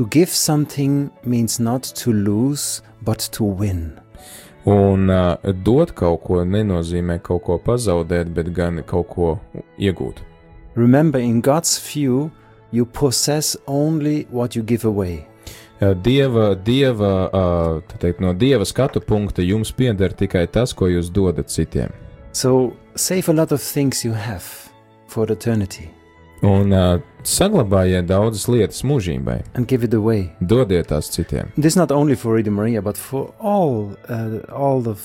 To give something means not to lose, but to win. Un uh, dot kaut ko nenozīmē kaut ko pazaudēt, bet gan kaut ko iegūt. Remember, in God's view, you possess only what you give away. Uh, Dieva, dieva uh, tā teikt, no dieva skatu punkta jums pieder tikai tas, ko jūs dodat citiem. So save a lot of things you have for eternity Un uh, saglabājiet daudzas lietas mūžībai, and give it away. dodiet tās citiem. This not only for Radio Maria, but for all uh, all the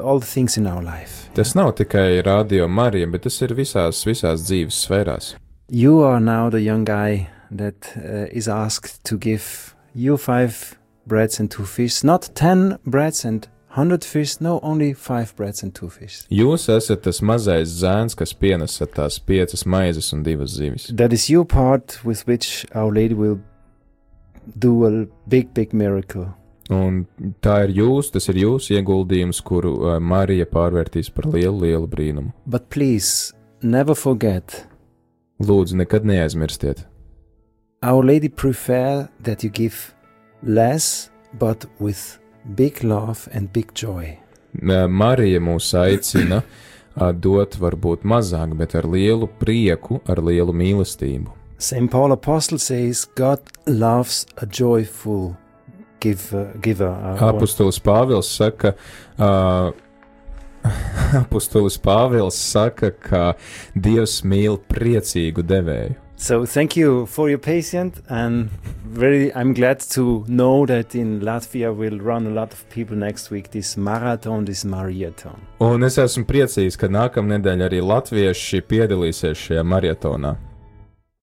all the things in our life. Tas nav tikai radio Marija, bet tas ir visās, visās dzīves sfērās. You are now the young guy that uh, is asked to give you five breads and two fish, not ten breads and hundred fish. No, only five breads and two fish. Jūs esat tas mazais zēns, kas pienesat tās piecas maizes un divas zivis. That is your part with which Our Lady will do a big, big miracle. Un tā ir jūs, tas ir jūsu ieguldījums, kuru uh, Marija pārvērtīs par lielu, lielu brīnumu. But please never forget, Lūdzu, nekad neaizmirstiet. Our Lady prefer that you give less, but with big love and big joy. Marija mūs aicina dot varbūt mazāk, bet ar lielu prieku, ar lielu mīlestību. St. Paul Apostle says God loves a joyful giver. giver uh, Apostols Pāvils saka, uh, Apostolis Pāvils saka, ka Dievs mīl priecīgu devēju. So thank you for your patience and very I'm glad to know that in Latvia will run a lot of people next week this marathon, this marathon. Un es esmu priecīgs, ka nākamnedēļ arī latvieši piedalīsies šajā maratonā.